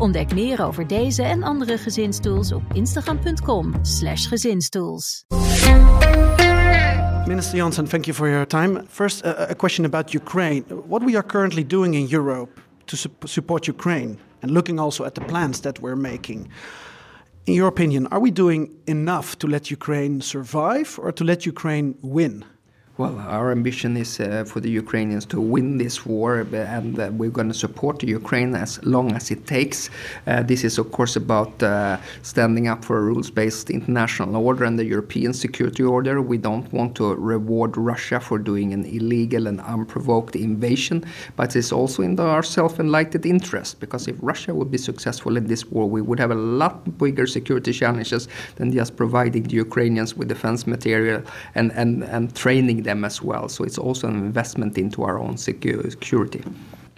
Ontdek meer over deze en andere gezinstools op instagram.com/slash gezinstools. Minister Jonson, thank you for your time. First, uh, a question about Ukraine. What we are currently doing in Europe to su support Ukraine, and looking also at the plans that we're making. In your opinion, are we doing enough to let Ukraine survive or to let Ukraine win? Well, our ambition is uh, for the Ukrainians to win this war, and uh, we're going to support Ukraine as long as it takes. Uh, this is, of course, about uh, standing up for a rules based international order and the European security order. We don't want to reward Russia for doing an illegal and unprovoked invasion, but it's also in our self enlightened interest because if Russia would be successful in this war, we would have a lot bigger security challenges than just providing the Ukrainians with defense material and, and, and training them them as well. So it's also an investment into our own security.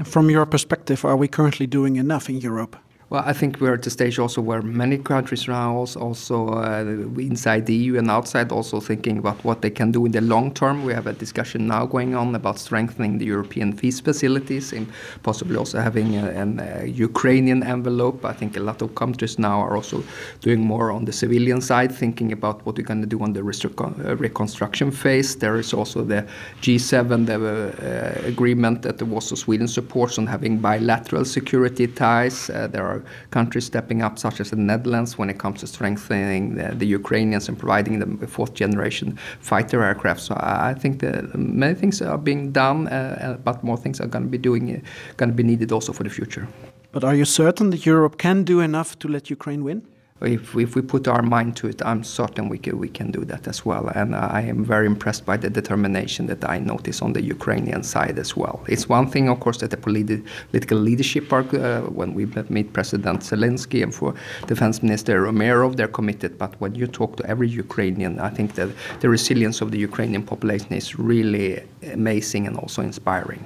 From your perspective, are we currently doing enough in Europe? Well, I think we're at the stage also where many countries now also, also uh, inside the EU and outside also thinking about what they can do in the long term. We have a discussion now going on about strengthening the European peace facilities and possibly also having a, an a Ukrainian envelope. I think a lot of countries now are also doing more on the civilian side, thinking about what we're going to do on the uh, reconstruction phase. There is also the G7 the, uh, agreement that the Warsaw Sweden supports on having bilateral security ties. Uh, there are countries stepping up, such as the Netherlands, when it comes to strengthening the, the Ukrainians and providing them with fourth generation fighter aircraft. So I think that many things are being done, uh, uh but more things are going to be doing, uh, going to be needed also for the future. But are you certain that Europe can do enough to let Ukraine win? If, if we put our mind to it, I'm certain we can, we can do that as well. And I am very impressed by the determination that I notice on the Ukrainian side as well. It's one thing, of course, that the politi- political leadership are, uh, when we meet President Zelensky and for Defense Minister Umerov, they're committed. But when you talk to every Ukrainian, I think that the resilience of the Ukrainian population is really amazing and also inspiring.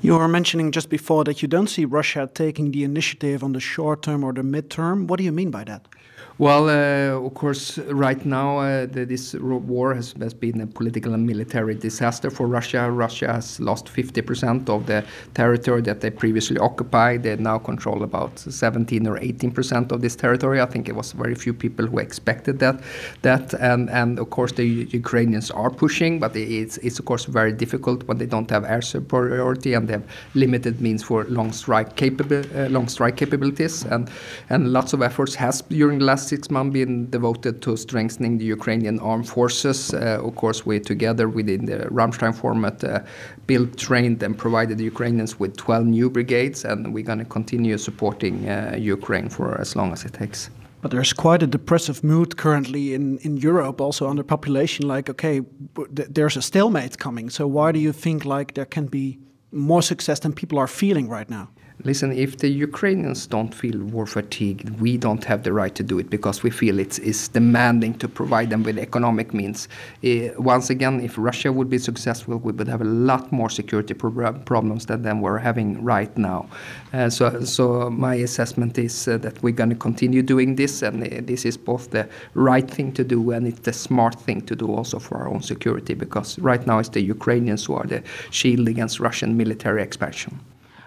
You were mentioning just before that you don't see Russia taking the initiative on the short term or the mid term. What do you mean by that? Well, uh, of course, right now uh, the, this war has, has, been a political and military disaster for Russia. Russia has lost 50% of the territory that they previously occupied. They now control about 17 or 18% of this territory. I think it was very few people who expected that. That and and of course the Ukrainians are pushing, but it's it's of course very difficult when they don't have air superiority and they have limited means for long strike capable uh, long strike capabilities. And and lots of efforts has during the last six months been devoted to strengthening the Ukrainian armed forces. Uh, of course, we together within the Ramstein format uh, built, trained, and provided the Ukrainians with 12 new brigades, and we're going to continue supporting uh, Ukraine for as long as it takes. But there's quite a depressive mood currently in, in Europe, also under population. Like, okay, there's a stalemate coming. So why do you think like there can be more success than people are feeling right now? Listen, if the Ukrainians don't feel war fatigue, we don't have the right to do it because we feel it's, it's demanding to provide them with economic means. Uh, once again, if Russia would be successful, we would have a lot more security pro- problems than, than we're having right now. Uh, so, so my assessment is uh, that we're going to continue doing this, and this is both the right thing to do and it's the smart thing to do also for our own security because right now it's the Ukrainians who are the shield against Russian military expansion.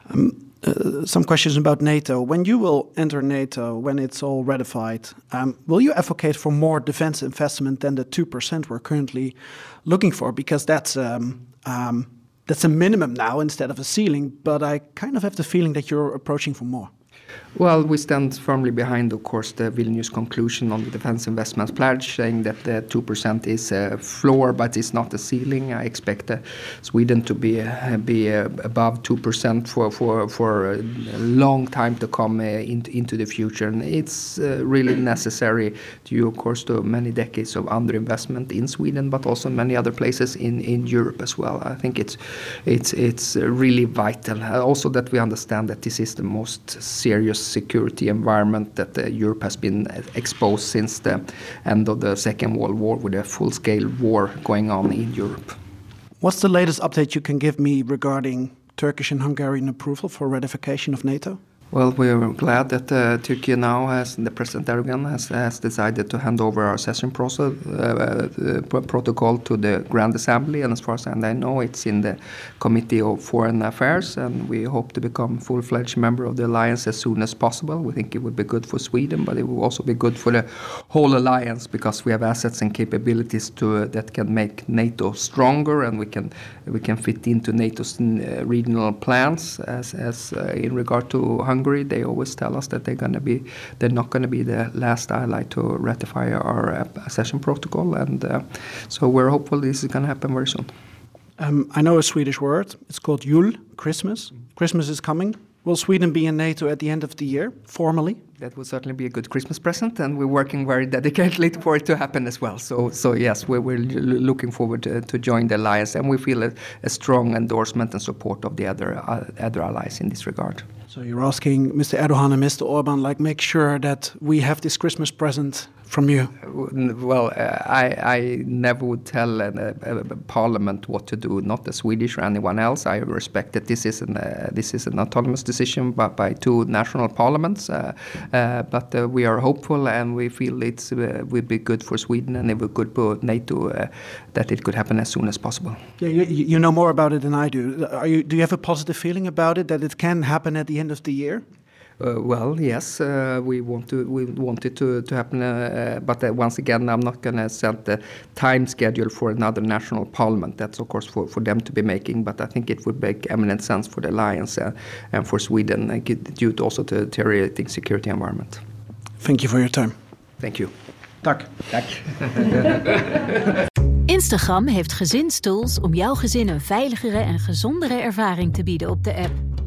Um, uh, some questions about NATO. When you will enter NATO, when it's all ratified, um, will you advocate for more defense investment than the two percent we're currently looking for? Because that's um, um, that's a minimum now instead of a ceiling. But I kind of have the feeling that you're approaching for more. Well, we stand firmly behind, of course, the Vilnius conclusion on the defense investment pledge, saying that the 2% is a floor, but it's not a ceiling. I expect uh, Sweden to be uh, be uh, above 2% for, for, for a long time to come uh, into, into the future. And it's uh, really necessary due, of course, to many decades of underinvestment in Sweden, but also many other places in, in Europe as well. I think it's, it's, it's really vital. also, that we understand that this is the most serious serious security environment that uh, Europe has been exposed since the end of the Second World War, with a full-scale war going on in Europe. What's the latest update you can give me regarding Turkish and Hungarian approval for ratification of NATO? Well, we are glad that uh, Turkey now has, the President Erdogan has, has decided to hand over our accession process, uh, uh, protocol to the Grand Assembly. And as far as I know, it's in the Committee of Foreign Affairs. And we hope to become full fledged member of the alliance as soon as possible. We think it would be good for Sweden, but it will also be good for the whole alliance because we have assets and capabilities to, uh, that can make NATO stronger and we can, we can fit into NATO's uh, regional plans as, as uh, in regard to Hungary Hungary, they always tell us that they're going to be they're not going to be the last ally to ratify our uh, accession protocol, and uh, so we're hopeful this is going to happen very soon. Um, I know a Swedish word. It's called Jul, Christmas. Christmas is coming. Will Sweden be in NATO at the end of the year, formally? That would certainly be a good Christmas present, and we're working very dedicatedly for it to happen as well. So, so yes, we're, we're looking forward to, to, join the alliance, and we feel a, a strong endorsement and support of the other uh, other allies in this regard. So you're asking Mr. Erdogan and Mr. Orban, like, make sure that we have this Christmas present from you? Well, uh, I, I, never would tell a, a, a, parliament what to do, not the Swedish or anyone else. I respect that this is an uh, this is an autonomous decision by, by two national parliaments. Uh, uh but uh, we are hopeful, and we feel it uh, would be good for Sweden, and it would good for NATO that it could happen as soon as possible. Yeah, you, you know more about it than I do. You, do you have a positive feeling about it that it can happen at the end of the year? Uh, well, yes, uh, we want to we want it to to happen, uh, but once again, I'm not going to set the time schedule for another national parliament. That's of course for, for them to be making, but I think it would make eminent sense for the alliance and for Sweden, due to also to the deteriorating security environment. Thank you for your time. Thank you. Tack. Tack. Instagram heeft gezinstools om jouw gezin een veiligere en gezondere ervaring te bieden op de app.